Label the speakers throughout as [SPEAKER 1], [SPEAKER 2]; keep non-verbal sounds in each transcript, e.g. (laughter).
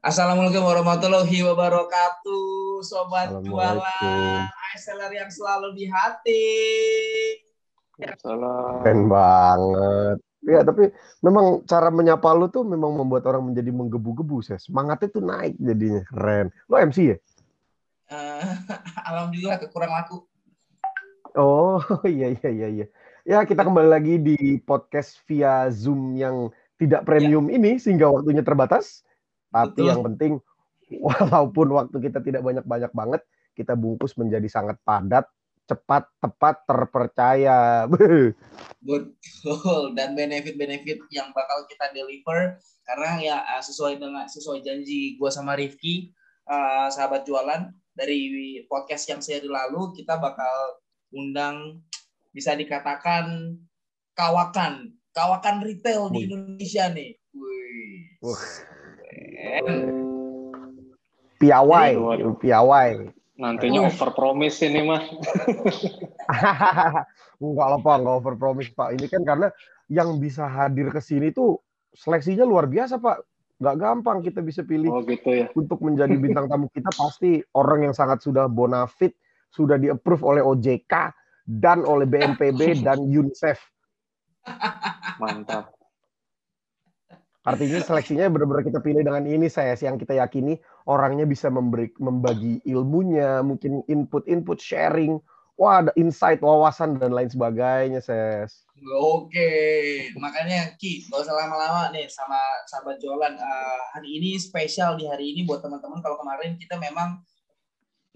[SPEAKER 1] Assalamualaikum warahmatullahi wabarakatuh, sobat jualan seller yang selalu di hati.
[SPEAKER 2] Salam.
[SPEAKER 3] Keren banget. Ya, tapi memang cara menyapa lu tuh memang membuat orang menjadi menggebu-gebu, sih. Semangatnya tuh naik jadinya. Keren. Lo MC ya?
[SPEAKER 1] Uh, (laughs) Alhamdulillah kekurang laku.
[SPEAKER 3] Oh, (laughs) iya iya iya iya. Ya, kita kembali lagi di podcast via Zoom yang tidak premium ya. ini sehingga waktunya terbatas. Tapi Betul. yang penting (laughs) walaupun waktu kita tidak banyak-banyak banget, kita bungkus menjadi sangat padat, cepat, tepat, terpercaya. (laughs)
[SPEAKER 1] Betul. Dan benefit-benefit yang bakal kita deliver karena ya eh, sesuai dengan sesuai janji gue sama Rifki, uh, sahabat jualan dari podcast yang seri lalu kita bakal undang bisa dikatakan kawakan kawakan retail di Indonesia nih. Wih.
[SPEAKER 3] Piawai, piawai.
[SPEAKER 2] Nantinya over promise ini mah. (laughs)
[SPEAKER 3] enggak lah Pak, enggak over promise Pak. Ini kan karena yang bisa hadir ke sini tuh seleksinya luar biasa Pak. Enggak gampang kita bisa pilih
[SPEAKER 2] oh, gitu ya.
[SPEAKER 3] untuk menjadi bintang tamu (laughs) kita pasti orang yang sangat sudah bonafit, sudah di-approve oleh OJK dan oleh BNPB dan (laughs) UNICEF.
[SPEAKER 2] Mantap.
[SPEAKER 3] Artinya seleksinya benar-benar kita pilih dengan ini saya yang kita yakini orangnya bisa memberi membagi ilmunya, mungkin input-input sharing, wah ada insight, wawasan dan lain sebagainya, Ses.
[SPEAKER 1] Oke, makanya Ki, gak usah lama-lama nih sama sahabat jualan. Uh, hari ini spesial di hari ini buat teman-teman. Kalau kemarin kita memang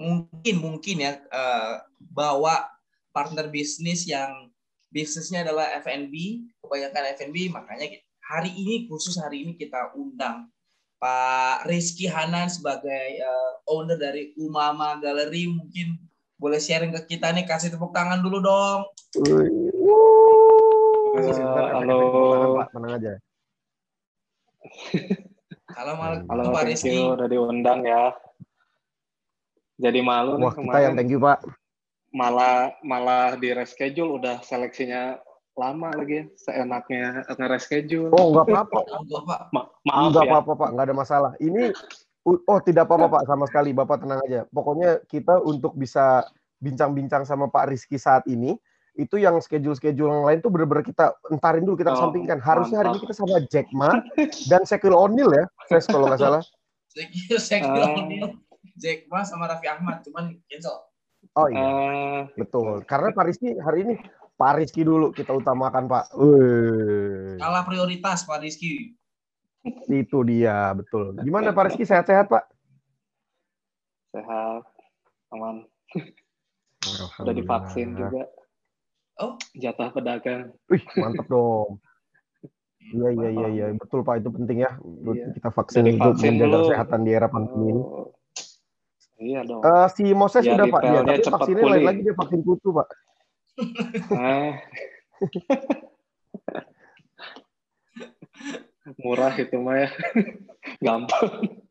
[SPEAKER 1] mungkin mungkin ya uh, bawa partner bisnis yang bisnisnya adalah F&B, kebanyakan F&B, makanya hari ini khusus hari ini kita undang Pak Rizky Hanan sebagai uh, owner dari Umama Gallery mungkin boleh sharing ke kita nih kasih tepuk tangan dulu dong.
[SPEAKER 2] Uh, halo.
[SPEAKER 3] Pak, tenang aja.
[SPEAKER 1] Halo,
[SPEAKER 2] halo Pak Rizky. udah diundang ya. Jadi malu
[SPEAKER 3] Wah, nih kita yang thank you Pak.
[SPEAKER 2] Malah malah di reschedule udah seleksinya lama lagi seenaknya nge-reschedule.
[SPEAKER 3] Oh, enggak apa-apa.
[SPEAKER 2] Ma maaf
[SPEAKER 3] enggak
[SPEAKER 2] ya.
[SPEAKER 3] apa-apa, Pak. Enggak ada masalah. Ini oh, tidak apa-apa, Pak, sama sekali. Bapak tenang aja. Pokoknya kita untuk bisa bincang-bincang sama Pak Rizky saat ini, itu yang schedule-schedule yang lain tuh bener-bener kita entarin dulu, kita oh, sampingkan. Harusnya hari ini kita sama Jack Ma dan Sekil O'Neil ya, saya kalau nggak salah.
[SPEAKER 1] Sekil uh, O'Neil, Jack Ma sama Raffi Ahmad, cuman cancel.
[SPEAKER 3] Oh iya, uh, betul. Karena Pak Rizky hari ini Pak Rizky dulu kita utamakan Pak. Wih.
[SPEAKER 1] Kalah prioritas Pak Rizky.
[SPEAKER 3] Itu dia, betul. Gimana Pak Rizky, sehat-sehat Pak?
[SPEAKER 2] Sehat, aman. Udah divaksin juga.
[SPEAKER 1] Oh,
[SPEAKER 2] jatah pedagang.
[SPEAKER 3] Wih, mantap dong. Iya iya iya iya betul Pak itu penting ya iya. kita vaksin Jadi untuk menjaga dulu. kesehatan di era pandemi ini.
[SPEAKER 2] Oh, iya dong.
[SPEAKER 3] Uh, si Moses sudah Pak, ya, tapi vaksinnya lain lagi dia vaksin kutu Pak.
[SPEAKER 2] Murah itu mah ya. Gampang.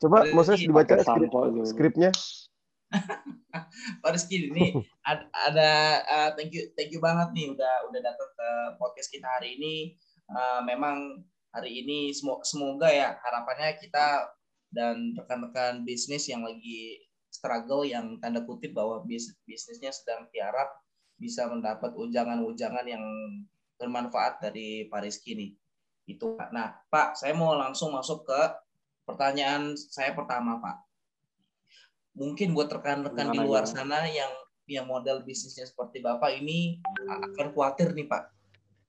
[SPEAKER 3] Coba Moses dibaca skrip, skripnya. (laughs)
[SPEAKER 1] Pak Rizky ini ada, ada uh, thank you thank you banget nih udah udah datang ke podcast kita hari ini. Uh, memang hari ini semoga, semoga ya harapannya kita dan rekan-rekan bisnis yang lagi struggle yang tanda kutip bahwa bis, bisnisnya sedang tiarap bisa mendapat ujangan-ujangan yang bermanfaat dari Pak Rizky nih. Itu. Nah, Pak, saya mau langsung masuk ke pertanyaan saya pertama, Pak. Mungkin buat rekan-rekan di luar ya? sana yang yang model bisnisnya seperti Bapak ini akan khawatir nih, Pak.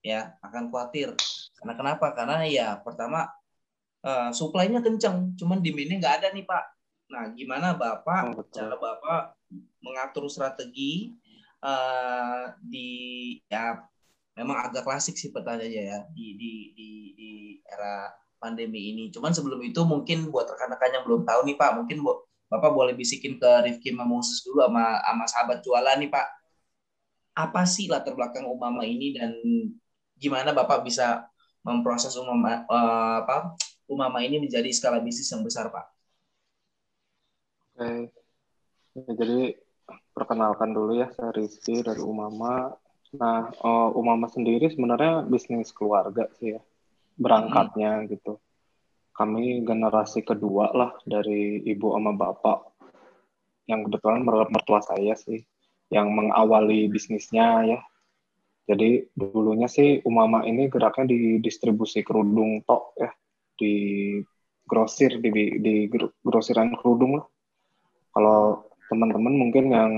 [SPEAKER 1] Ya, akan khawatir. Karena kenapa? Karena ya pertama uh, supply-nya kencang, cuman demand-nya nggak ada nih, Pak Nah, gimana Bapak oh, cara Bapak mengatur strategi uh, di ya memang agak klasik sih pertanyaannya ya di di di di era pandemi ini. Cuman sebelum itu mungkin buat rekan-rekan yang belum tahu nih Pak, mungkin bu, Bapak boleh bisikin ke Rifki Moses dulu sama sama sahabat jualan nih Pak. Apa sih latar belakang Umama ini dan gimana Bapak bisa memproses Umama uh, apa Umama ini menjadi skala bisnis yang besar Pak?
[SPEAKER 2] Oke. Ya, jadi perkenalkan dulu ya saya Rizky dari Umama. Nah, uh, Umama sendiri sebenarnya bisnis keluarga sih ya. Berangkatnya hmm. gitu. kami generasi kedua lah dari ibu sama bapak yang kebetulan mertua saya sih yang mengawali bisnisnya ya. Jadi dulunya sih Umama ini geraknya di distribusi kerudung tok ya di grosir di di grosiran kerudung lah. Kalau teman-teman mungkin yang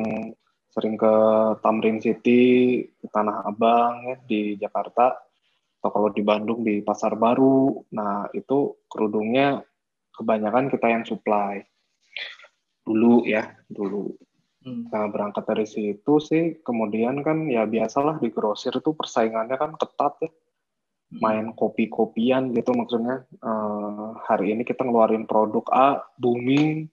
[SPEAKER 2] sering ke Tamrin City, ke Tanah Abang ya di Jakarta, atau kalau di Bandung di Pasar Baru, nah itu kerudungnya kebanyakan kita yang supply dulu ya dulu. Hmm. Nah berangkat dari situ sih, kemudian kan ya biasalah di grosir itu persaingannya kan ketat ya, hmm. main kopi-kopian gitu maksudnya. Uh, hari ini kita ngeluarin produk A booming,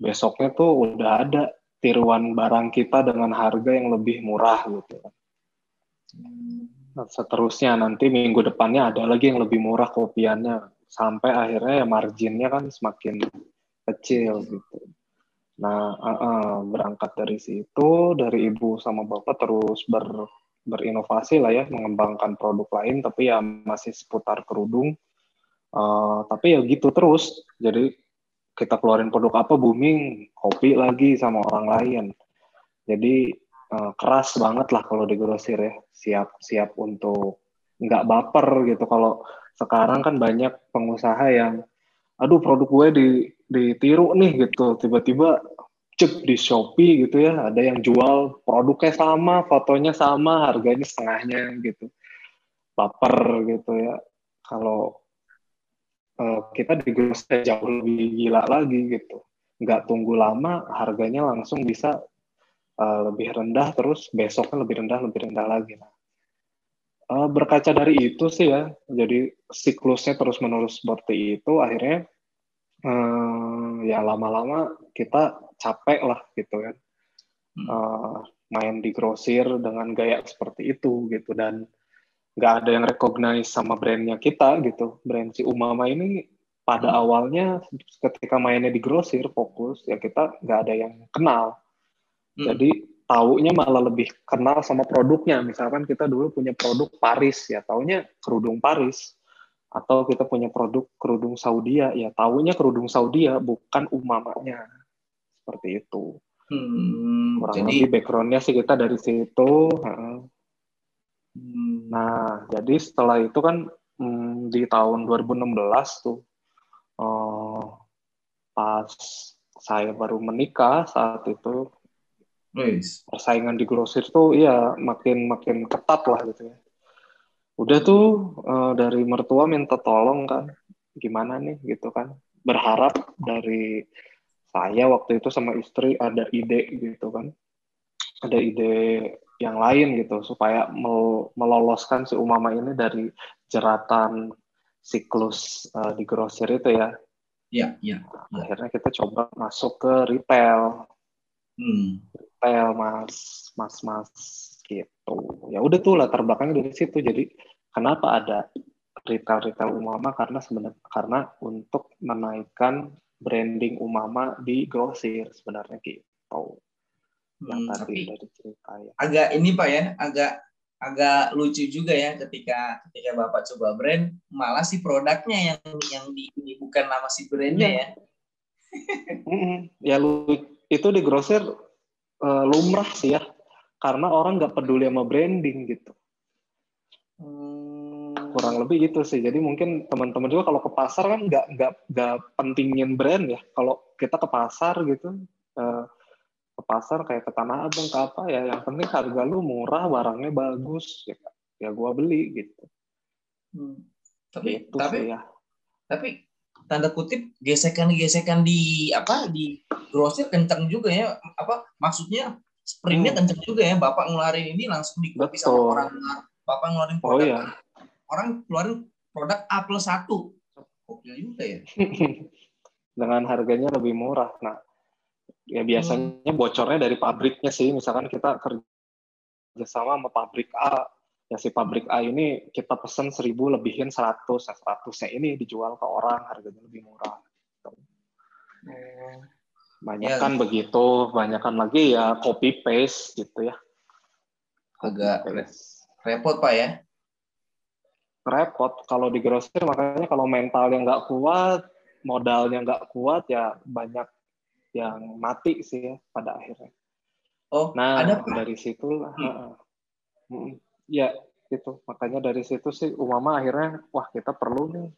[SPEAKER 2] besoknya tuh udah ada tiruan barang kita dengan harga yang lebih murah gitu. Nah, seterusnya nanti minggu depannya ada lagi yang lebih murah kopiannya sampai akhirnya ya marginnya kan semakin kecil gitu. Nah uh, uh, berangkat dari situ dari ibu sama bapak terus ber, berinovasi lah ya mengembangkan produk lain tapi ya masih seputar kerudung. Uh, tapi ya gitu terus jadi kita keluarin produk apa booming kopi lagi sama orang lain. Jadi uh, keras banget lah kalau di grosir ya. Siap siap untuk nggak baper gitu. Kalau sekarang kan banyak pengusaha yang aduh produk gue di ditiru nih gitu. Tiba-tiba cek di Shopee gitu ya ada yang jual produknya sama fotonya sama harganya setengahnya gitu. Baper gitu ya. Kalau uh, kita di grosir jauh lebih gila lagi gitu. Nggak tunggu lama harganya langsung bisa uh, lebih rendah terus besoknya lebih rendah lebih rendah lagi. Nah, uh, berkaca dari itu sih ya jadi siklusnya terus menerus seperti itu akhirnya uh, ya lama-lama kita capek lah gitu kan. Uh, main di grosir dengan gaya seperti itu gitu dan nggak ada yang recognize sama brandnya kita gitu brand si Umama ini pada hmm. awalnya ketika mainnya di grosir fokus ya kita nggak ada yang kenal hmm. jadi taunya malah lebih kenal sama produknya misalkan kita dulu punya produk Paris ya taunya kerudung Paris atau kita punya produk kerudung Saudi ya taunya kerudung Saudi bukan umamanya seperti itu hmm, kurang jadi... lebih backgroundnya sih kita dari situ. Nah, jadi setelah itu kan hmm, di tahun 2016 tuh, uh, pas saya baru menikah saat itu, nice. persaingan di grosir tuh iya makin makin ketat lah gitu ya. Udah tuh uh, dari mertua minta tolong kan, gimana nih gitu kan, berharap dari saya waktu itu sama istri ada ide gitu kan, ada ide yang lain gitu supaya meloloskan si Umama ini dari jeratan siklus uh, di grosir itu ya.
[SPEAKER 1] Iya, iya.
[SPEAKER 2] Nah, akhirnya kita coba masuk ke retail. Hmm. Retail mas, mas, mas gitu. Ya udah tuh latar belakangnya dari situ. Jadi kenapa ada retail-retail Umama karena sebenarnya karena untuk menaikkan branding Umama di grosir sebenarnya gitu
[SPEAKER 1] yang hmm, tadi dari cerita ya. Agak ini Pak ya, agak agak lucu juga ya ketika ketika Bapak coba brand malah si produknya yang yang di ini bukan nama si brandnya iya.
[SPEAKER 2] ya. ya itu di grosir uh, lumrah sih ya karena orang nggak peduli sama branding gitu. Hmm. Kurang lebih gitu sih. Jadi mungkin teman-teman juga kalau ke pasar kan nggak nggak nggak pentingin brand ya. Kalau kita ke pasar gitu. Uh, pasar kayak ke tanah abang ke apa ya yang penting harga lu murah barangnya bagus ya ya gua beli gitu.
[SPEAKER 1] Hmm. tapi gitu tapi ya. tapi tanda kutip gesekan-gesekan di apa di grosir kencang juga ya. Apa maksudnya sprintnya hmm. kencang juga ya. Bapak ngeluarin ini langsung dikopi sama orang. Bapak ngeluarin oh, produk oh, iya. orang keluarin produk A plus satu. Oke juga ya. (laughs)
[SPEAKER 2] Dengan harganya lebih murah nah ya biasanya bocornya dari pabriknya sih. Misalkan kita kerja sama sama pabrik A ya si pabrik A ini kita pesen seribu lebihin 100 nah 100 ini dijual ke orang harganya lebih murah. Gitu. banyak kan ya. begitu banyak kan lagi ya copy paste gitu ya.
[SPEAKER 1] Agak repot pak ya?
[SPEAKER 2] Repot. Kalau di grosir makanya kalau mentalnya nggak kuat modalnya nggak kuat ya banyak yang mati sih ya pada akhirnya.
[SPEAKER 1] Oh,
[SPEAKER 2] nah
[SPEAKER 1] ada
[SPEAKER 2] dari situ
[SPEAKER 1] Hmm.
[SPEAKER 2] hmm, ya itu makanya dari situ sih umama akhirnya wah kita perlu nih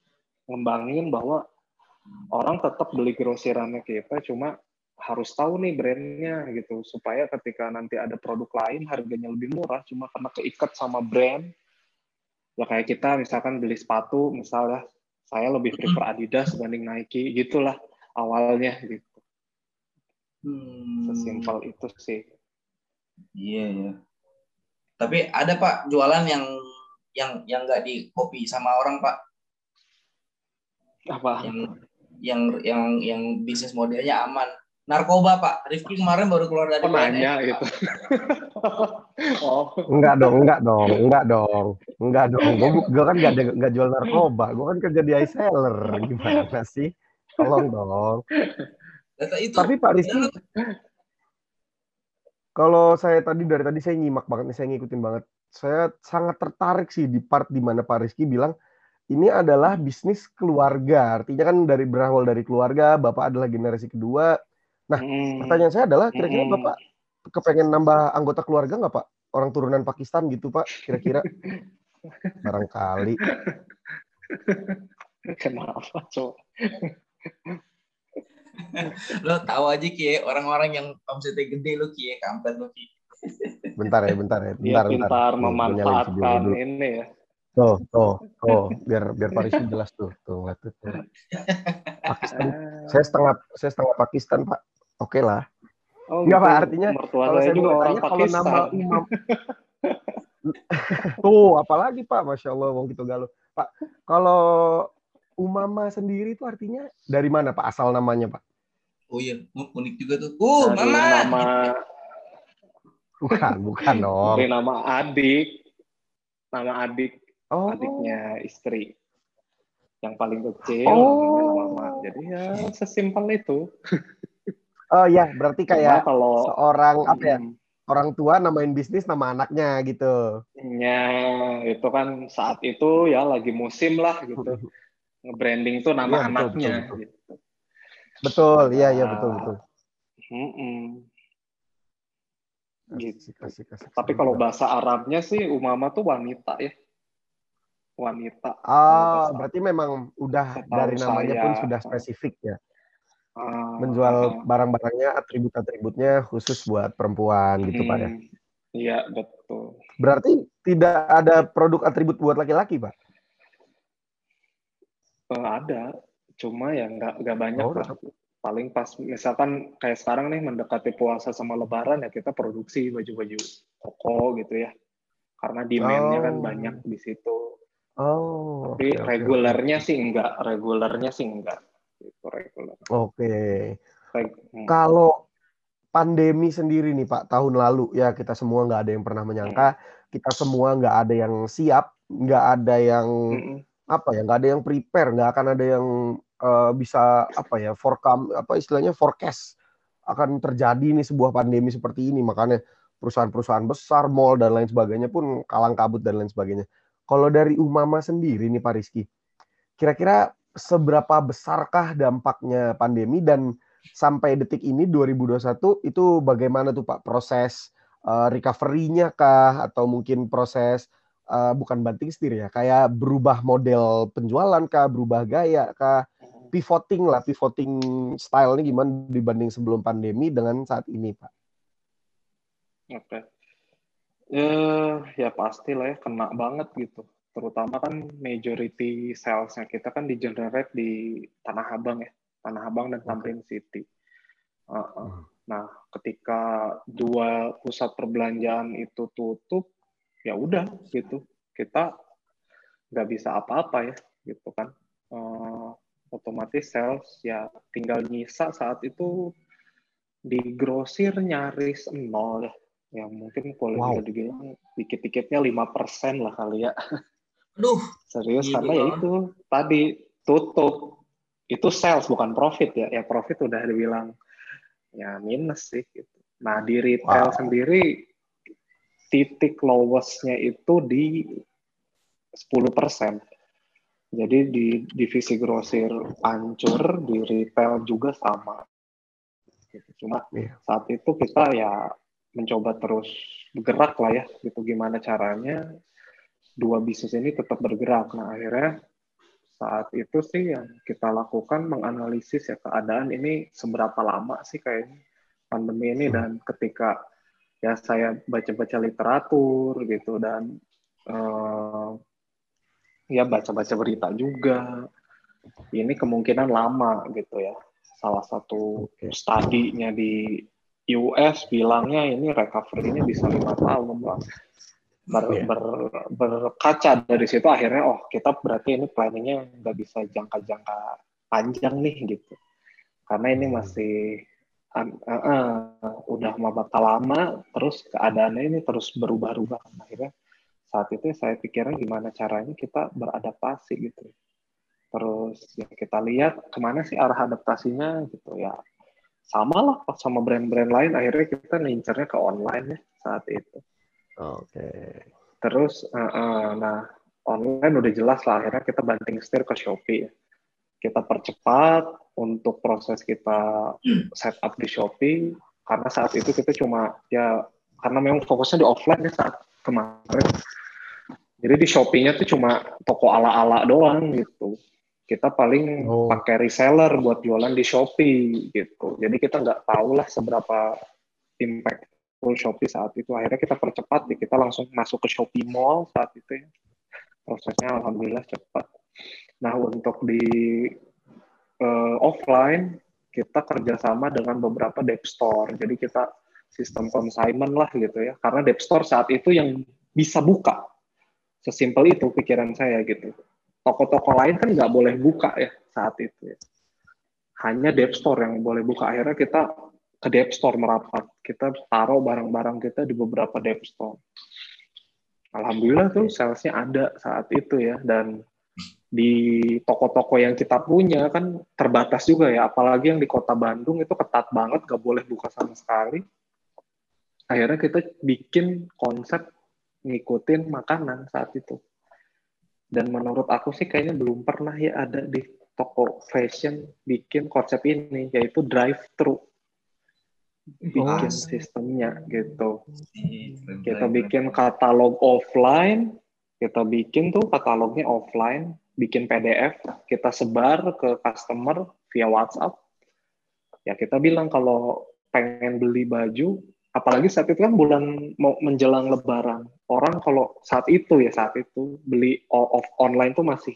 [SPEAKER 2] ngembangin bahwa orang tetap beli grosirannya kita cuma harus tahu nih brandnya gitu. Supaya ketika nanti ada produk lain harganya lebih murah cuma karena keikat sama brand ya kayak kita misalkan beli sepatu misalnya saya lebih prefer Adidas dibanding Nike gitulah awalnya gitu
[SPEAKER 1] Hmm,
[SPEAKER 2] sesimpel itu sih
[SPEAKER 1] Iya ya. Tapi ada Pak jualan yang yang yang nggak di copy sama orang Pak,
[SPEAKER 2] apa
[SPEAKER 1] yang yang yang yang bisnis modelnya aman. Narkoba Pak, Rifki kemarin baru keluar dari
[SPEAKER 2] Oh,
[SPEAKER 1] BNN,
[SPEAKER 2] nanya
[SPEAKER 1] Pak.
[SPEAKER 2] gitu. (laughs) oh,
[SPEAKER 3] Enggak dong, enggak dong, enggak dong, enggak dong. Gue gue kan enggak, enggak jual narkoba, gue kan kerja di iSeller. Gimana sih? Tolong dong.
[SPEAKER 1] Data itu
[SPEAKER 3] Tapi Pak Rizky, kalau saya tadi dari tadi saya nyimak banget nih, saya ngikutin banget. Saya sangat tertarik sih di part di mana Pak Rizky bilang ini adalah bisnis keluarga. Artinya kan dari berawal dari keluarga, Bapak adalah generasi kedua. Nah,
[SPEAKER 2] mm,
[SPEAKER 3] Pertanyaan saya adalah kira-kira
[SPEAKER 2] Mm-mm.
[SPEAKER 3] Bapak kepengen nambah anggota keluarga nggak Pak? Orang turunan Pakistan gitu Pak, kira-kira? (laughs) Barangkali.
[SPEAKER 2] kenapa coba? (laughs)
[SPEAKER 1] lo tahu aja Ki, orang-orang yang omsetnya gede lo Ki, kampret lo Ki.
[SPEAKER 3] Bentar ya, bentar ya.
[SPEAKER 2] Dia
[SPEAKER 3] Bentar, bentar.
[SPEAKER 2] pintar
[SPEAKER 3] video
[SPEAKER 2] memanfaatkan
[SPEAKER 3] dulu.
[SPEAKER 2] ini ya.
[SPEAKER 3] Tuh, tuh, tuh. Biar biar Pak Rizky jelas tuh. Tuh, lihat tuh. tuh. Pakistan.
[SPEAKER 2] Ah,
[SPEAKER 3] Saya setengah saya setengah Pakistan, Pak. Oke lah.
[SPEAKER 2] oh
[SPEAKER 3] Enggak,
[SPEAKER 2] gitu.
[SPEAKER 3] Pak, artinya
[SPEAKER 2] mertua
[SPEAKER 3] Kalau
[SPEAKER 2] saya juga orang
[SPEAKER 3] tanya, kalau
[SPEAKER 2] Pakistan.
[SPEAKER 3] nama imam (laughs) Tuh, apalagi Pak, Masya Allah, wong gitu galuh. Pak, kalau Umama sendiri itu artinya dari mana Pak asal namanya Pak?
[SPEAKER 1] Oh iya, unik juga tuh. Uh,
[SPEAKER 2] Dari
[SPEAKER 1] mama.
[SPEAKER 2] nama
[SPEAKER 3] Bukan, bukan dong.
[SPEAKER 2] dari nama adik, nama adik
[SPEAKER 3] Oh,
[SPEAKER 2] adiknya istri yang paling kecil
[SPEAKER 3] Oh.
[SPEAKER 2] namanya mama. Jadi ya sesimpel itu. (laughs)
[SPEAKER 3] oh ya, berarti
[SPEAKER 2] Cuma
[SPEAKER 3] kayak
[SPEAKER 2] kalau
[SPEAKER 3] seorang apa ya?
[SPEAKER 2] Hmm,
[SPEAKER 3] Orang tua namain bisnis nama anaknya gitu.
[SPEAKER 2] Ya, itu kan saat itu ya lagi musim lah gitu. (laughs) Nge-branding tuh nama
[SPEAKER 3] Iya, betul,
[SPEAKER 2] anaknya
[SPEAKER 3] betul, betul.
[SPEAKER 2] gitu.
[SPEAKER 3] Betul, iya iya betul betul.
[SPEAKER 2] Mm-mm. Gitu.
[SPEAKER 3] Asik, asik, asik.
[SPEAKER 2] Tapi kalau bahasa Arabnya sih umama tuh wanita ya. Wanita.
[SPEAKER 3] Ah,
[SPEAKER 2] bahasa-
[SPEAKER 3] berarti memang udah
[SPEAKER 2] Setahu
[SPEAKER 3] dari namanya pun
[SPEAKER 2] saya,
[SPEAKER 3] sudah
[SPEAKER 2] ah.
[SPEAKER 3] spesifik ya.
[SPEAKER 2] Ah,
[SPEAKER 3] Menjual
[SPEAKER 2] ah,
[SPEAKER 3] barang-barangnya, atribut-atributnya khusus buat perempuan gitu Pak ya.
[SPEAKER 2] mm, Iya, betul.
[SPEAKER 3] Berarti tidak ada produk atribut buat laki-laki, Pak?
[SPEAKER 2] Eh, ada, cuma ya nggak nggak banyak
[SPEAKER 3] Oh,
[SPEAKER 2] lah. Paling pas misalkan kayak sekarang nih mendekati puasa sama Lebaran ya kita produksi baju-baju koko gitu ya. Karena demand-nya kan
[SPEAKER 3] Oh.
[SPEAKER 2] banyak di situ.
[SPEAKER 3] Oh,
[SPEAKER 2] Tapi
[SPEAKER 3] oke,
[SPEAKER 2] regulernya sih enggak, regulernya sih enggak. Itu reguler.
[SPEAKER 3] Oke.
[SPEAKER 2] Reg- hmm.
[SPEAKER 3] Kalau pandemi sendiri nih Pak, tahun lalu ya kita semua nggak ada yang pernah menyangka, kita semua nggak ada yang siap, nggak ada yang
[SPEAKER 2] Mm-mm.
[SPEAKER 3] apa ya, nggak ada yang prepare, nggak akan ada yang eh, bisa apa ya, forecast apa istilahnya forecast akan terjadi nih sebuah pandemi seperti ini, makanya perusahaan-perusahaan besar, mall dan lain sebagainya pun kalang kabut dan lain sebagainya. Kalau dari Umama sendiri nih Pak Rizky, kira-kira seberapa besarkah dampaknya pandemi? Dan sampai detik ini 2021 itu bagaimana tuh Pak? Proses eh, recovery-nya kah? Atau mungkin proses eh, bukan banting setir ya kayak berubah model penjualan kah? Berubah gaya kah pivoting lah pivoting style ini gimana dibanding sebelum pandemi dengan saat ini Pak
[SPEAKER 2] Oke. Eh, ya pastilah ya kena banget gitu. Terutama kan majority sales-nya kita kan di generate di Tanah Abang ya. Tanah Abang dan Tamrin City. Uh, uh. Nah, ketika dua pusat perbelanjaan itu tutup, ya udah gitu. Kita nggak bisa apa-apa ya, gitu kan. Eh, otomatis sales ya tinggal nyisa saat itu di grosir nyaris nol ya. Mungkin boleh
[SPEAKER 3] Wow.
[SPEAKER 2] dibilang dikit-dikitnya 5% lah kali ya.
[SPEAKER 1] Aduh,
[SPEAKER 2] Serius
[SPEAKER 1] Gila.
[SPEAKER 2] karena ya itu tadi tutup itu sales bukan profit ya. Ya profit udah dibilang ya minus sih gitu. Nah, di retail
[SPEAKER 3] Wow.
[SPEAKER 2] sendiri titik lowestnya itu di 10%. Jadi di divisi grosir hancur, di retail juga sama. Gitu. Cuma yeah. saat itu kita ya mencoba terus bergerak lah ya, gitu gimana caranya dua bisnis ini tetap bergerak. Nah akhirnya saat itu sih yang kita lakukan menganalisis ya keadaan ini seberapa lama sih kayaknya pandemi ini hmm. dan ketika ya saya baca-baca literatur gitu dan uh, ya baca-baca berita juga. Ini kemungkinan lama gitu ya. Salah satu studinya di US bilangnya ini recovery-nya bisa lima tahun lah. Ber, yeah. ber, berkaca dari situ akhirnya oh kita berarti ini planningnya nggak bisa jangka-jangka panjang nih gitu karena ini masih uh, uh, udah bakal lama terus keadaannya ini terus berubah-ubah akhirnya saat itu saya pikirnya gimana caranya kita beradaptasi gitu terus ya kita lihat ke mana sih arah adaptasinya gitu ya sama lah sama brand-brand lain akhirnya kita ngincernya ke online ya saat itu
[SPEAKER 3] oke okay.
[SPEAKER 2] terus uh, uh, nah online udah jelas lah akhirnya kita banting setir ke Shopee ya. kita percepat untuk proses kita setup di Shopee karena saat itu kita cuma ya karena memang fokusnya di offline ya saat kemarin jadi di Shopee-nya tuh cuma toko ala-ala doang gitu. Kita paling oh. pakai reseller buat jualan di Shopee gitu. Jadi kita nggak tahu lah seberapa impactful Shopee saat itu. Akhirnya kita percepat, ya. kita langsung masuk ke Shopee Mall saat itu ya. Prosesnya alhamdulillah cepat. Nah untuk di uh, offline kita kerjasama dengan beberapa dep store. Jadi kita sistem consignment lah gitu ya. Karena dep store saat itu yang bisa buka Sesimpel itu pikiran saya gitu. Toko-toko lain kan nggak boleh buka ya saat itu. Ya. Hanya Dev Store yang boleh buka. Akhirnya kita ke Dev Store merapat. Kita taruh barang-barang kita di beberapa Dev Store. Alhamdulillah tuh salesnya ada saat itu ya. Dan di toko-toko yang kita punya kan terbatas juga ya. Apalagi yang di kota Bandung itu ketat banget, nggak boleh buka sama sekali. Akhirnya kita bikin konsep ngikutin makanan saat itu. Dan menurut aku sih kayaknya belum pernah ya ada di toko fashion bikin konsep ini, yaitu drive thru bikin oh. sistemnya gitu. Kita bikin katalog offline, kita bikin tuh katalognya offline, bikin PDF, kita sebar ke customer via WhatsApp. Ya kita bilang kalau pengen beli baju, apalagi saat itu kan bulan mau menjelang lebaran. Orang kalau saat itu ya saat itu beli off online tuh masih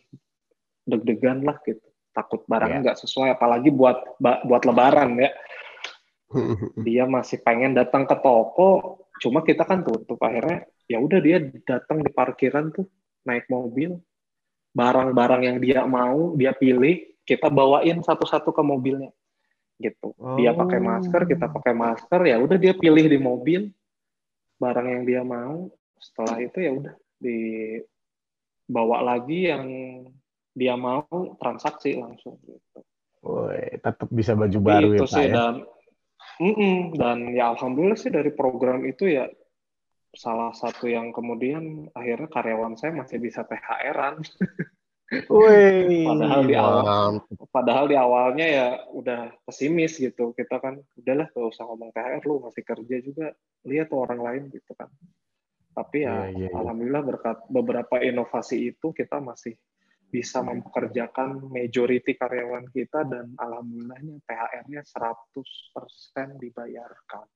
[SPEAKER 2] deg-degan lah gitu. Takut barangnya nggak yeah. sesuai apalagi buat buat lebaran ya. (laughs) Dia masih pengen datang ke toko cuma kita kan tutup. Akhirnya ya udah dia datang di parkiran tuh naik mobil. Barang-barang yang dia mau dia pilih kita bawain satu-satu ke mobilnya gitu. Oh. Dia pakai masker, kita pakai masker, ya udah dia pilih di mobil barang yang dia mau. Setelah itu ya udah dibawa lagi yang dia mau transaksi langsung gitu.
[SPEAKER 3] Woi, tetap bisa baju baru
[SPEAKER 2] itu
[SPEAKER 3] ya,
[SPEAKER 2] sih, ya? Dan, mm -mm, dan ya alhamdulillah sih dari program itu ya salah satu yang kemudian akhirnya karyawan saya masih bisa THR-an. (laughs)
[SPEAKER 3] Wih,
[SPEAKER 2] padahal di awal, padahal di awalnya ya udah pesimis gitu. Kita kan udahlah gak usah ngomong THR lu masih kerja juga. Lihat tuh orang lain gitu kan. Tapi ya, yeah, yeah, yeah. alhamdulillah berkat beberapa inovasi itu kita masih bisa mempekerjakan majority karyawan kita dan alhamdulillahnya THR-nya 100% dibayarkan.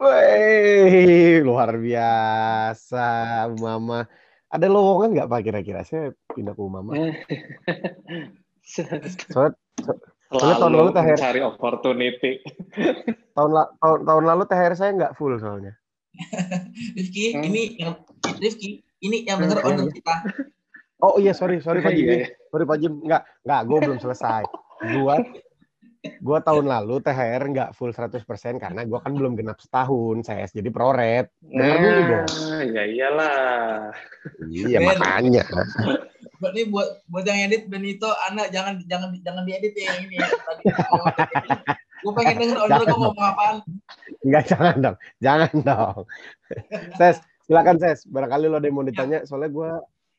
[SPEAKER 3] Wih, luar biasa, Mama. Ada lowongan nggak Pak kira-kira? Saya pindah ke Umama. (laughs)
[SPEAKER 2] soalnya, soalnya tahun lalu THR cari opportunity. (laughs)
[SPEAKER 3] tahun, la, tahun, tahun lalu THR saya nggak full soalnya. (laughs)
[SPEAKER 1] Rifki, hmm? ini yang Rifki, ini yang benar hmm, owner iya. kita.
[SPEAKER 3] Oh iya, sorry, sorry Pak Jim. Iya, iya. Sorry Pak Jim, nggak, nggak, gue belum selesai. Gue gue tahun lalu THR nggak full 100% karena gue kan belum genap setahun saya jadi proret.
[SPEAKER 2] Nah, dulu dong ya iyalah.
[SPEAKER 3] Iya ben, makanya.
[SPEAKER 1] Buat ini buat buat yang edit Benito anak jangan jangan jangan diedit ya yang ini. Tadi gue pengen denger owner gue ngomong apaan.
[SPEAKER 3] Enggak, jangan dong. Jangan dong. Ses silakan Ses. Barangkali lo ada yang mau ditanya soalnya gue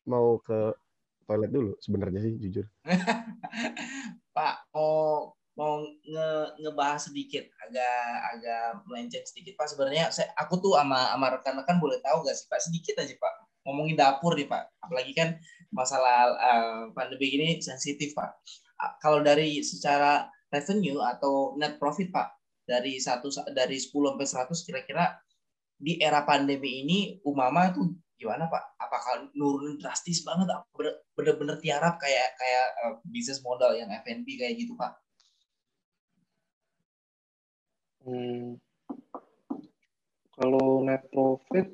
[SPEAKER 3] mau ke toilet dulu sebenarnya sih jujur. (laughs)
[SPEAKER 1] Pak mau mau nge ngebahas sedikit agak agak melenceng sedikit Pak sebenarnya saya aku tuh sama sama rekan-rekan boleh tahu gak sih Pak sedikit aja Pak ngomongin dapur nih Pak apalagi kan masalah uh, pandemi ini sensitif Pak kalau dari secara revenue atau net profit Pak dari satu dari 10 sampai 100 kira-kira di era pandemi ini Umama tuh gimana Pak? Apakah nurun drastis banget? Bener-bener tiarap kayak kayak uh, bisnis modal yang F&B kayak gitu Pak?
[SPEAKER 2] Hmm, kalau net profit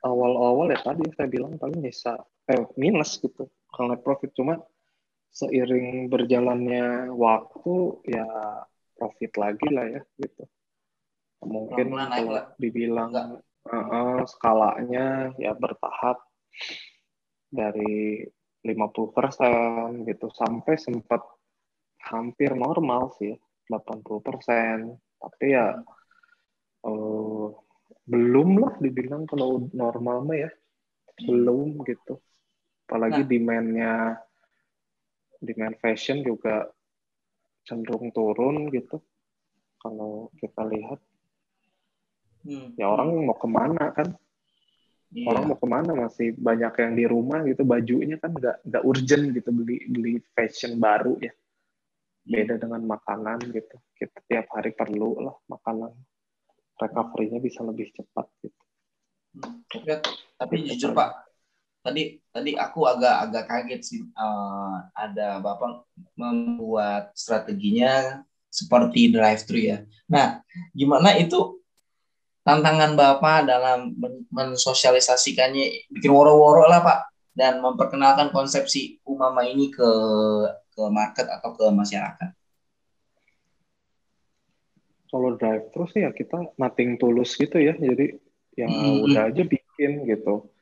[SPEAKER 2] awal-awal ya tadi saya bilang paling bisa eh, minus gitu. Kalau net profit cuma seiring berjalannya waktu ya profit lagi lah ya gitu. Mungkin kalau dibilang uh, uh, skalanya ya bertahap dari 50% gitu. Sampai sempat hampir normal sih 80% tapi ya uh, belum lah dibilang kalau normal mah ya. Belum gitu. Apalagi nah. demandnya demand fashion juga cenderung turun gitu. Kalau kita lihat hmm. ya orang mau ke mana kan? Yeah. orang mau ke mana? Masih banyak yang di rumah gitu. Bajunya kan nggak nggak urgent gitu beli beli fashion baru ya beda dengan makanan gitu kita tiap hari perlu lah makanan recovery-nya bisa lebih cepat gitu.
[SPEAKER 1] Oke, tapi gitu, jujur Pak, tadi tadi aku agak agak kaget sih uh, ada bapak membuat strateginya seperti drive thru ya. Nah, gimana itu tantangan bapak dalam mensosialisasikannya bikin woro-woro lah pak dan memperkenalkan konsepsi umama ini ke ke market atau ke masyarakat?
[SPEAKER 2] Kalau drive terus ya kita nothing tulus gitu ya. Jadi yang hmm. udah aja bikin gitu.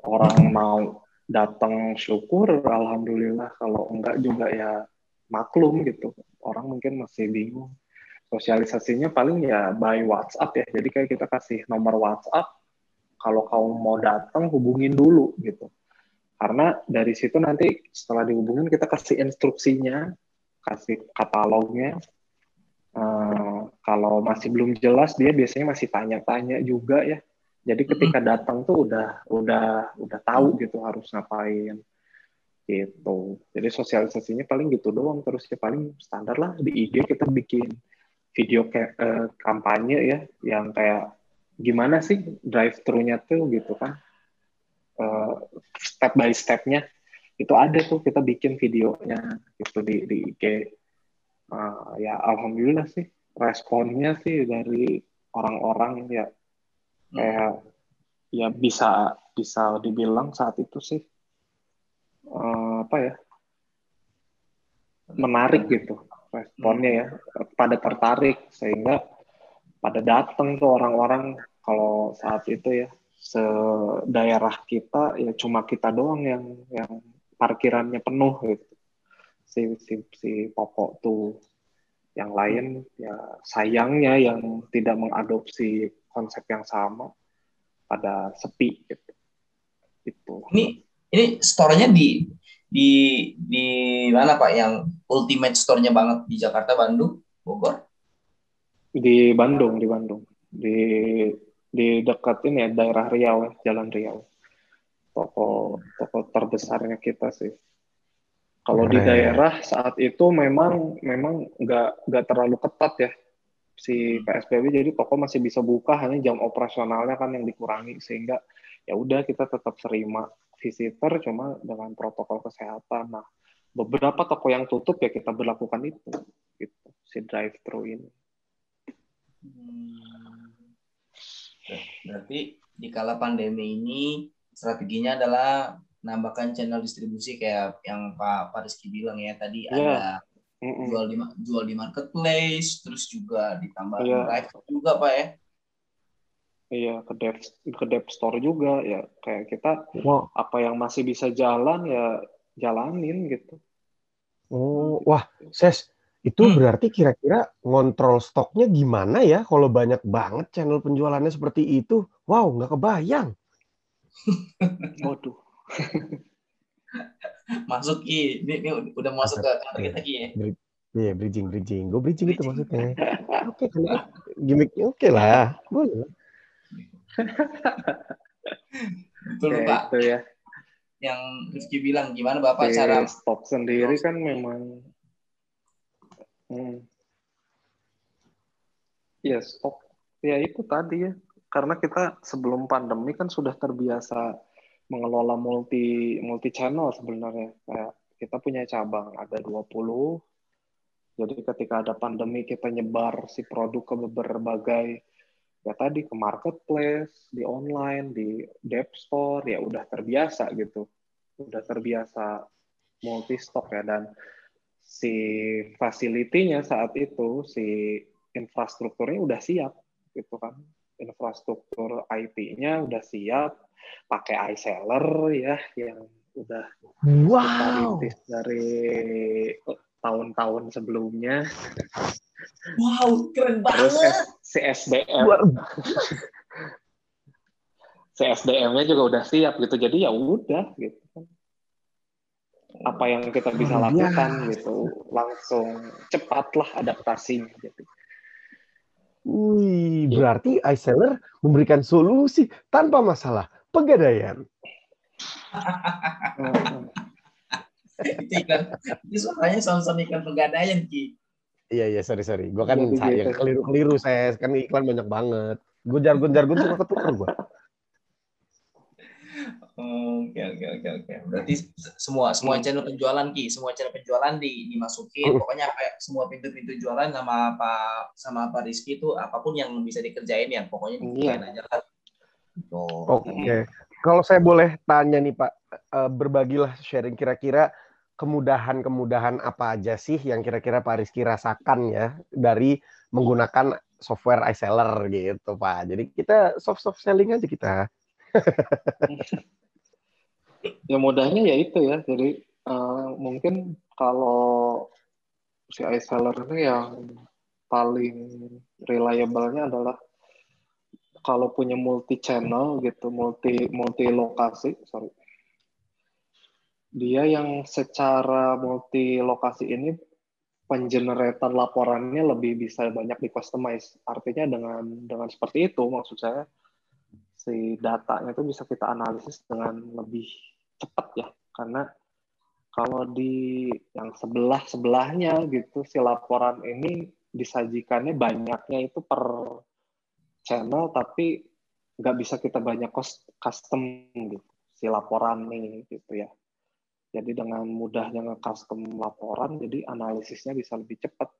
[SPEAKER 2] Orang mau datang syukur, alhamdulillah. Kalau enggak juga ya maklum gitu. Orang mungkin masih bingung. Sosialisasinya paling ya by WhatsApp ya. Jadi kayak kita kasih nomor WhatsApp. Kalau kamu mau datang hubungin dulu gitu karena dari situ nanti setelah dihubungin kita kasih instruksinya, kasih katalognya. Uh, kalau masih belum jelas dia biasanya masih tanya-tanya juga ya. Jadi ketika datang tuh udah udah udah tahu gitu harus ngapain gitu. Jadi sosialisasinya paling gitu doang terus ya paling standar lah di IG kita bikin video kayak uh, kampanye ya yang kayak gimana sih drive thru-nya tuh gitu kan uh, step by stepnya itu ada tuh kita bikin videonya gitu di di IG uh, ya alhamdulillah sih responnya sih dari orang-orang ya kayak ya bisa bisa dibilang saat itu sih uh, apa ya menarik gitu responnya ya pada tertarik sehingga pada datang tuh orang-orang kalau saat itu ya sedaerah kita ya cuma kita doang yang yang parkirannya penuh gitu. Si si si pokok tuh. Yang lain ya sayangnya yang tidak mengadopsi konsep yang sama pada sepi gitu.
[SPEAKER 1] Itu. Ini ini store-nya di di di mana pak? Yang ultimate store-nya banget di Jakarta Bandung Bogor?
[SPEAKER 2] Di Bandung di Bandung. Di di dekat ini ya daerah Riau ya, Jalan Riau. Toko toko terbesarnya kita sih. Kalau di daerah saat itu memang memang nggak nggak terlalu ketat ya si PSBB jadi toko masih bisa buka hanya jam operasionalnya kan yang dikurangi sehingga ya udah kita tetap terima visitor cuma dengan protokol kesehatan. Nah beberapa toko yang tutup ya kita berlakukan itu gitu si drive thru ini. Hmm.
[SPEAKER 1] Berarti di kala pandemi ini strateginya adalah nambahkan channel distribusi kayak yang Pak Rizky bilang ya tadi yeah. ada mm-hmm. jual di jual di marketplace terus juga ditambah yeah. live juga Pak ya.
[SPEAKER 2] Iya ke dev ke dev store juga ya kayak kita wow. apa yang masih bisa jalan ya jalanin gitu.
[SPEAKER 3] Oh wah ses itu hmm. berarti kira-kira ngontrol stoknya gimana ya kalau banyak banget channel penjualannya seperti itu? Wow, nggak kebayang. (laughs)
[SPEAKER 2] Waduh. (laughs)
[SPEAKER 1] Masuk Ki. Ini, ini udah masuk ke kata kita Ki ya.
[SPEAKER 3] Iya, bridging, bridging. Gue bridging, itu maksudnya. Oke, okay, gimmicknya oke okay lah. Boleh.
[SPEAKER 1] Betul, ya, Pak. Itu ya. Yang Rifki bilang, gimana Bapak
[SPEAKER 2] Di
[SPEAKER 1] cara...
[SPEAKER 2] Stok sendiri kan memang... Hmm. Ya, stok. Ya, itu tadi ya. Karena kita sebelum pandemi kan sudah terbiasa mengelola multi multi channel sebenarnya. Kayak kita punya cabang ada 20 jadi ketika ada pandemi kita nyebar si produk ke berbagai ya tadi ke marketplace, di online, di dev store ya udah terbiasa gitu. Udah terbiasa multi stock ya dan si facility-nya saat itu si infrastrukturnya udah siap gitu kan. Infrastruktur IT-nya udah siap, pakai iSeller ya yang udah
[SPEAKER 3] wow.
[SPEAKER 2] dari tahun-tahun sebelumnya.
[SPEAKER 1] Wow, keren banget.
[SPEAKER 2] Terus si SDM. (laughs) si SDM-nya juga udah siap gitu. Jadi ya udah gitu. Apa yang kita bisa lakukan ya. gitu. Langsung cepatlah adaptasinya gitu.
[SPEAKER 3] Wih, berarti iSeller memberikan solusi tanpa masalah pegadaian.
[SPEAKER 1] itu ikan itu suaranya sama-sama ikan pegadaian ki
[SPEAKER 3] iya iya sorry sorry gue kan ya, saya keliru keliru saya kan iklan banyak banget gue jargon jargon suka ketukar gue
[SPEAKER 1] Oke oke oke oke. Berarti semua semua channel penjualan ki, semua channel penjualan di dimasukin. Pokoknya apa semua pintu-pintu jualan sama apa sama apa Rizky itu apa pun yang bisa dikerjain ya. Pokoknya dikerjain iya. aja lah.
[SPEAKER 3] Oke. Okay. Kalau saya boleh tanya nih Pak, eh, berbagilah sharing kira-kira kemudahan-kemudahan apa aja sih yang kira-kira Pak Rizky rasakan ya dari menggunakan software iSeller gitu Pak. Jadi kita soft-soft selling aja kita. (laughs)
[SPEAKER 2] ya mudahnya ya itu ya. Jadi uh, mungkin kalau si iSeller ini yang paling reliable-nya adalah kalau punya multi channel gitu, multi multi lokasi, sorry dia yang secara multi lokasi ini pengeneratan laporannya lebih bisa banyak di customize. Artinya dengan dengan seperti itu maksud saya si datanya itu bisa kita analisis dengan lebih cepat ya karena kalau di yang sebelah sebelahnya gitu si laporan ini disajikannya banyaknya itu per channel tapi nggak bisa kita banyak custom gitu si laporan nih gitu ya jadi dengan mudahnya nge-custom laporan, jadi analisisnya bisa lebih cepat.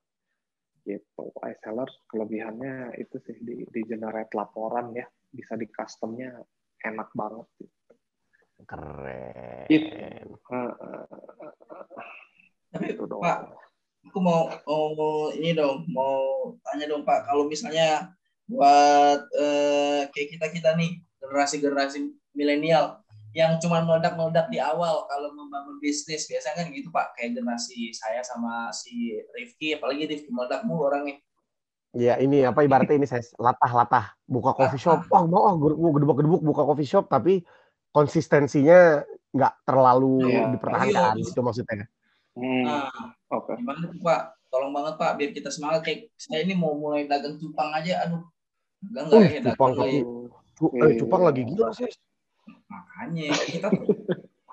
[SPEAKER 2] Gitu. iSeller kelebihannya itu sih di, di generate laporan ya, bisa di customnya enak banget. Gitu.
[SPEAKER 3] Keren.
[SPEAKER 2] Itu.
[SPEAKER 1] Tapi itu dong. Pak, aku mau, mau ini dong, mau tanya dong Pak, kalau misalnya buat eh, kayak kita kita nih generasi-generasi milenial yang cuma meledak-meledak di awal kalau membangun bisnis biasanya kan gitu pak kayak generasi saya sama si Rifki apalagi Rifki meledak mulu orangnya
[SPEAKER 3] Ya ini apa ibaratnya ini saya latah-latah buka coffee shop, wah oh, mau oh, gedebuk-gedebuk buka coffee shop tapi konsistensinya nggak terlalu ya. dipertahankan iya, itu maksudnya.
[SPEAKER 1] Hmm. Nah, okay. gimana tuh Pak? Tolong banget Pak biar kita semangat kayak saya ini mau mulai dagang cupang aja, aduh. Enggak enggak uh, ya
[SPEAKER 3] cupang, lagi. Eh, cupang lagi gila sih
[SPEAKER 1] makanya kita tuh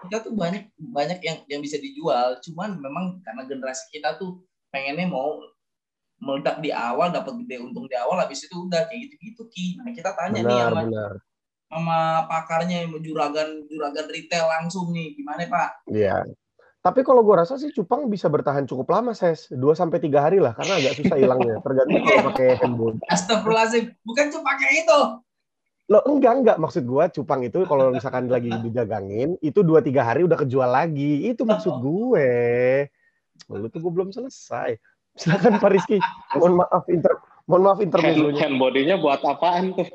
[SPEAKER 1] kita tuh banyak banyak yang yang bisa dijual cuman memang karena generasi kita tuh pengennya mau meledak di awal dapat gede untung di awal habis itu udah kayak gitu gitu ki nah kita tanya benar, nih sama benar. sama pakarnya yang juragan juragan retail langsung nih gimana pak
[SPEAKER 3] iya tapi kalau gue rasa sih cupang bisa bertahan cukup lama, Ses. dua sampai tiga hari lah, karena agak susah hilangnya. (laughs) Tergantung kalau pakai handphone.
[SPEAKER 1] Astagfirullahaladzim. Bukan cuma pakai itu.
[SPEAKER 3] Lo enggak enggak maksud gua cupang itu kalau misalkan lagi didagangin itu dua tiga hari udah kejual lagi. Itu maksud gue. Lu tuh gue belum selesai. Silakan Pak Rizky. Mohon maaf inter mohon maaf intermezzonya.
[SPEAKER 2] Hand, bodinya buat apaan tuh?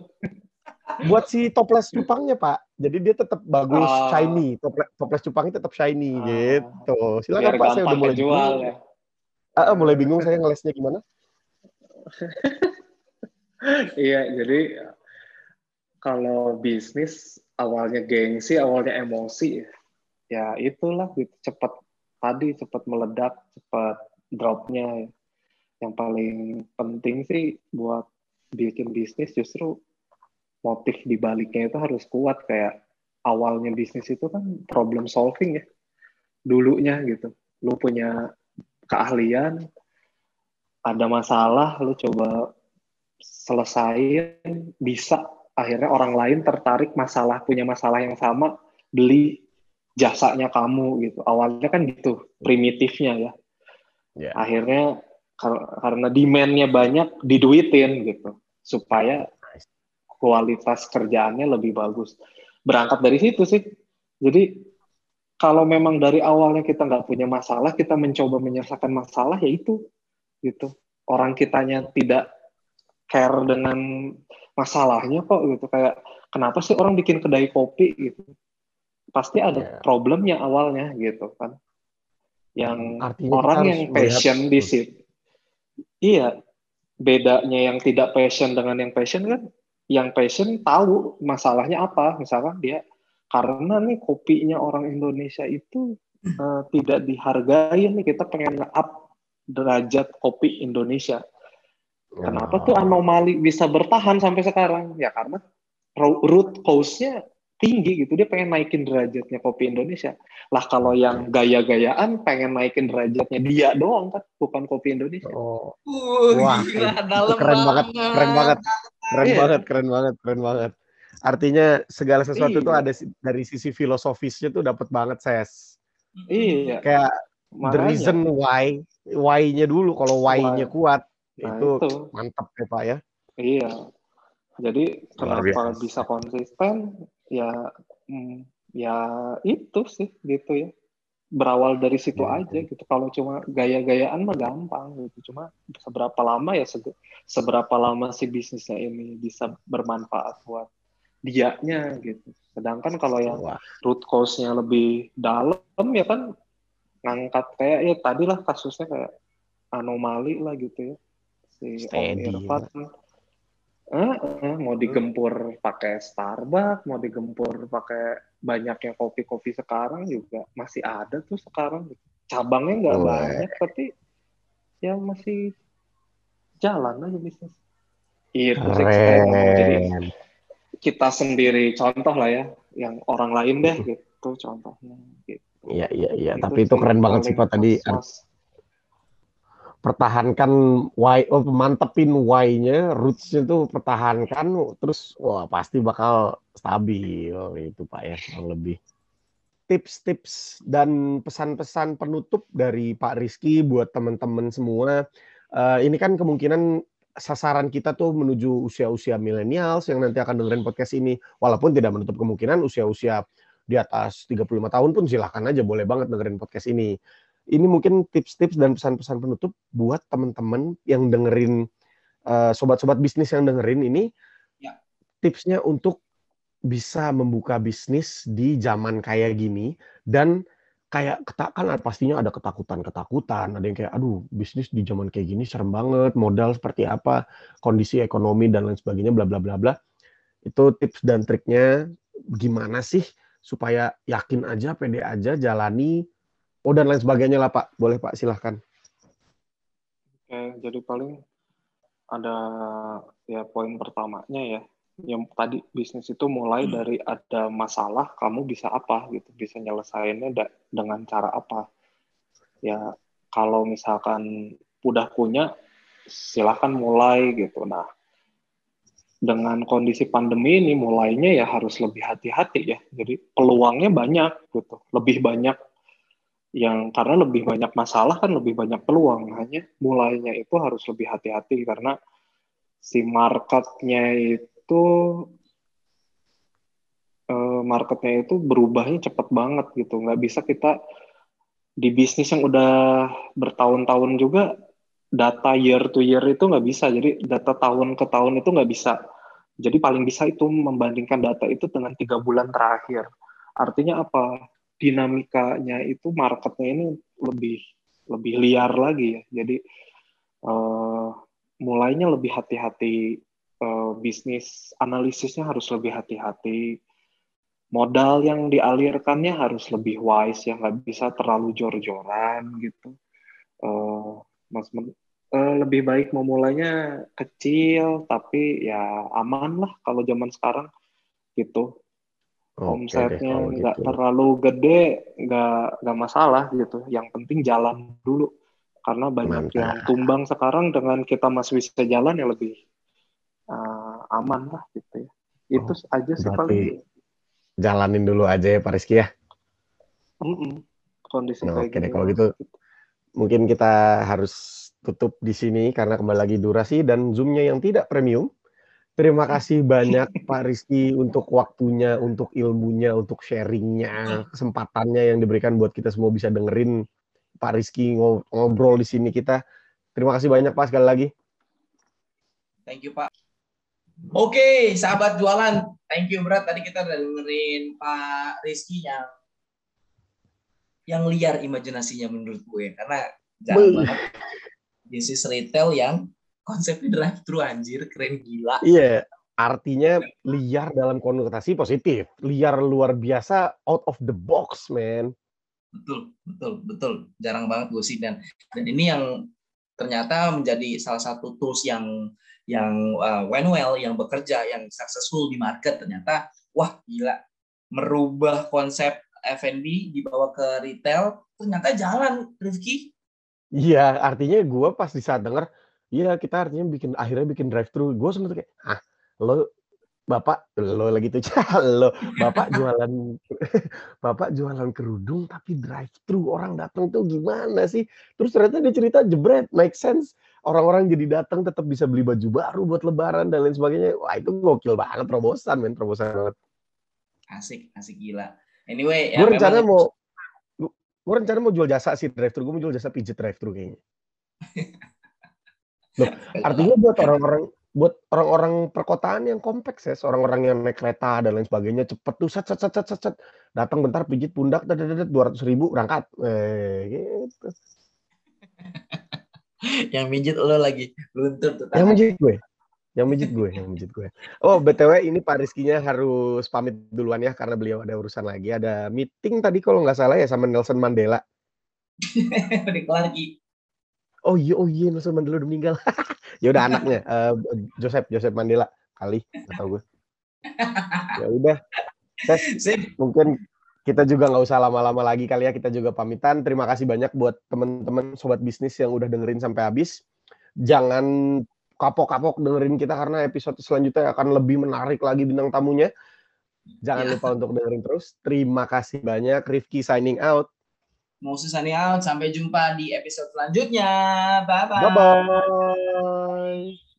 [SPEAKER 3] buat si toples cupangnya Pak. Jadi dia tetap bagus oh. shiny. Toples, toples cupangnya tetap shiny oh. gitu. Silakan Pak saya udah mulai jual ya. Ah, mulai bingung saya ngelesnya gimana? (laughs)
[SPEAKER 2] iya, jadi kalau bisnis awalnya gengsi, awalnya emosi. ya itulah gitu cepat tadi cepat meledak cepat dropnya. Yang paling penting sih buat bikin bisnis justru motif di baliknya itu harus kuat. Kayak awalnya bisnis itu kan problem solving ya. Dulunya gitu. Lu punya keahlian ada masalah lu coba selesaiin bisa. Akhirnya orang lain tertarik masalah punya masalah yang sama beli jasanya kamu gitu. Awalnya kan gitu primitifnya ya yeah. akhirnya karena demandnya banyak diduitin gitu. Supaya kualitas kerjaannya lebih bagus. Berangkat dari situ sih. Jadi kalau memang dari awalnya kita nggak punya masalah kita mencoba menyelesaikan masalah ya itu. Gitu. Orang kitanya tidak care dengan masalahnya kok gitu. Kayak kenapa sih orang bikin kedai kopi gitu? Pasti ada yeah. problemnya awalnya gitu kan yang Artinya orang yang passion di situ Iya, bedanya yang tidak passion dengan yang passion kan, yang passion tahu masalahnya apa. Misalkan dia karena nih kopinya orang Indonesia itu uh, tidak dihargai nih kita pengen up derajat kopi Indonesia. Kenapa tuh anomali bisa bertahan sampai sekarang? Ya karena root cause-nya tinggi gitu. Dia pengen naikin derajatnya kopi Indonesia. Lah kalau yang gaya-gayaan pengen naikin derajatnya dia doang kan bukan kopi Indonesia.
[SPEAKER 3] Oh. wah gila, dalam keren banget keren banget. keren yeah. banget keren banget keren banget. Artinya segala sesuatu iya. ada dari sisi filosofisnya tuh dapat banget ses. Iya. Kayak Makanya. the reason why why-nya dulu kalau why-nya kuat nah, itu, itu. mantap ya pak ya.
[SPEAKER 2] Iya. Jadi kenapa bisa konsisten ya hmm, ya itu sih gitu ya. Berawal dari situ ya, aja gitu. Kalau cuma gaya-gayaan mah gampang gitu. Cuma seberapa lama ya seberapa lama si bisnisnya ini bisa bermanfaat buat dianya gitu. Sedangkan kalau yang root cause-nya lebih dalam ya kan ngangkat kayak ya tadi lah kasusnya kayak anomali lah gitu ya. Si Om Irfan Uh, uh, mau digempur pakai Starbucks, mau digempur pakai banyaknya kopi-kopi sekarang juga masih ada tuh sekarang. Cabangnya nggak oh, banyak, tapi ya masih jalan aja bisnis. Itu sih Jadi kita sendiri contoh lah ya, yang orang lain deh (laughs) gitu contohnya. Gitu.
[SPEAKER 3] Iya iya iya, tapi itu keren banget sih Pak tadi pertahankan why oh mantepin why-nya roots-nya tuh pertahankan terus wah pasti bakal stabil itu Pak ya yang lebih. Tips-tips dan pesan-pesan penutup dari Pak Rizky buat teman-teman semua uh, ini kan kemungkinan sasaran kita tuh menuju usia-usia milenials yang nanti akan dengerin podcast ini. Walaupun tidak menutup kemungkinan usia-usia di atas 35 tahun pun silahkan aja boleh banget dengerin podcast ini ini mungkin tips-tips dan pesan-pesan penutup buat teman-teman yang dengerin uh, sobat-sobat bisnis yang dengerin ini ya. tipsnya untuk bisa membuka bisnis di zaman kayak gini dan kayak kan pastinya ada ketakutan-ketakutan, ada yang kayak aduh bisnis di zaman kayak gini serem banget, modal seperti apa, kondisi ekonomi dan lain sebagainya bla bla bla bla. Itu tips dan triknya gimana sih supaya yakin aja, pede aja, jalani Oh dan lain sebagainya lah Pak. Boleh Pak silahkan.
[SPEAKER 2] Oke, jadi paling ada ya poin pertamanya ya. Yang tadi bisnis itu mulai hmm. dari ada masalah, kamu bisa apa gitu, bisa nyelesainnya dengan cara apa. Ya kalau misalkan udah punya, silahkan mulai gitu. Nah, dengan kondisi pandemi ini mulainya ya harus lebih hati-hati ya. Jadi peluangnya banyak gitu, lebih banyak yang karena lebih banyak masalah kan lebih banyak peluang. Hanya mulainya itu harus lebih hati-hati karena si marketnya itu uh, marketnya itu berubahnya cepat banget gitu. Nggak bisa kita di bisnis yang udah bertahun-tahun juga data year to year itu nggak bisa. Jadi data tahun ke tahun itu nggak bisa. Jadi paling bisa itu membandingkan data itu dengan tiga bulan terakhir. Artinya apa dinamikanya itu marketnya ini lebih lebih liar lagi ya. Jadi uh, mulainya lebih hati-hati uh, bisnis analisisnya harus lebih hati-hati. modal yang dialirkannya harus lebih wise ya nggak bisa terlalu jor-joran gitu uh, mas uh, lebih baik memulainya kecil tapi ya aman lah kalau zaman sekarang gitu omsetnya nggak gitu. terlalu gede nggak nggak masalah gitu yang penting jalan dulu karena banyak Mantap. yang tumbang sekarang dengan kita masih bisa jalan ya lebih uh, aman lah gitu ya itu oh, aja sih paling
[SPEAKER 3] jalanin dulu aja ya Pak Rizky ya.
[SPEAKER 2] Mm -mm. Kondisi
[SPEAKER 3] nah, Oke deh kalau gitu mungkin kita harus tutup di sini karena kembali lagi durasi dan zoomnya yang tidak premium. Terima kasih banyak Pak Rizky untuk waktunya, untuk ilmunya, untuk sharingnya, kesempatannya yang diberikan buat kita semua bisa dengerin Pak Rizky ngobrol di sini kita. Terima kasih banyak Pak sekali lagi.
[SPEAKER 1] Thank you Pak. Oke, sahabat jualan, thank you berat. Tadi kita udah dengerin Pak Rizky yang yang liar imajinasinya menurut gue karena jangan banget bisnis retail yang konsepnya drive thru anjir keren gila.
[SPEAKER 3] Iya, artinya liar dalam konotasi positif. Liar luar biasa out of the box, man.
[SPEAKER 1] Betul, betul, betul. Jarang banget gue sih dan dan ini yang ternyata menjadi salah satu tools yang yang uh, went well, yang bekerja, yang successful di market ternyata wah gila merubah konsep F&B dibawa ke retail ternyata jalan Rifki.
[SPEAKER 3] Iya, artinya gue pas di saat denger, iya kita artinya bikin akhirnya bikin drive thru, gue sempat kayak, ah lo bapak lo lagi tuh (laughs) lo bapak jualan (laughs) bapak jualan kerudung tapi drive thru orang datang tuh gimana sih terus ternyata dia cerita jebret make sense orang-orang jadi datang tetap bisa beli baju baru buat lebaran dan lain sebagainya. Wah, itu gokil banget terobosan, men, terobosan banget.
[SPEAKER 1] Asik, asik gila. Anyway,
[SPEAKER 3] gue ya rencana memang... mau gue rencana mau jual jasa sih drive thru, gue mau jual jasa pijit drive thru kayaknya. (laughs) Loh, artinya buat orang-orang buat orang-orang perkotaan yang kompleks ya, orang-orang yang naik kereta dan lain sebagainya cepet tuh set set set set set, set. datang bentar pijit pundak dua ratus ribu berangkat, eh, gitu. (laughs)
[SPEAKER 1] yang mijit lo lagi luntur tuh.
[SPEAKER 3] Yang mijit gue. Yang mijit gue, yang mijit gue. Oh, BTW ini Pak Rizky-nya harus pamit duluan ya karena beliau ada urusan lagi. Ada meeting tadi kalau nggak salah ya sama Nelson Mandela. (laughs)
[SPEAKER 1] Udah kelar Ki.
[SPEAKER 3] Oh iya, oh iya Nelson Mandela udah meninggal. (laughs) ya udah anaknya uh, Joseph Joseph Mandela kali atau gue. ya udah. Mungkin kita juga nggak usah lama-lama lagi kali ya kita juga pamitan terima kasih banyak buat teman-teman sobat bisnis yang udah dengerin sampai habis jangan kapok-kapok dengerin kita karena episode selanjutnya akan lebih menarik lagi bintang tamunya jangan ya. lupa untuk dengerin terus terima kasih banyak Rifki signing out
[SPEAKER 1] mau signing out. Sampai jumpa di episode selanjutnya. Bye bye
[SPEAKER 3] bye bye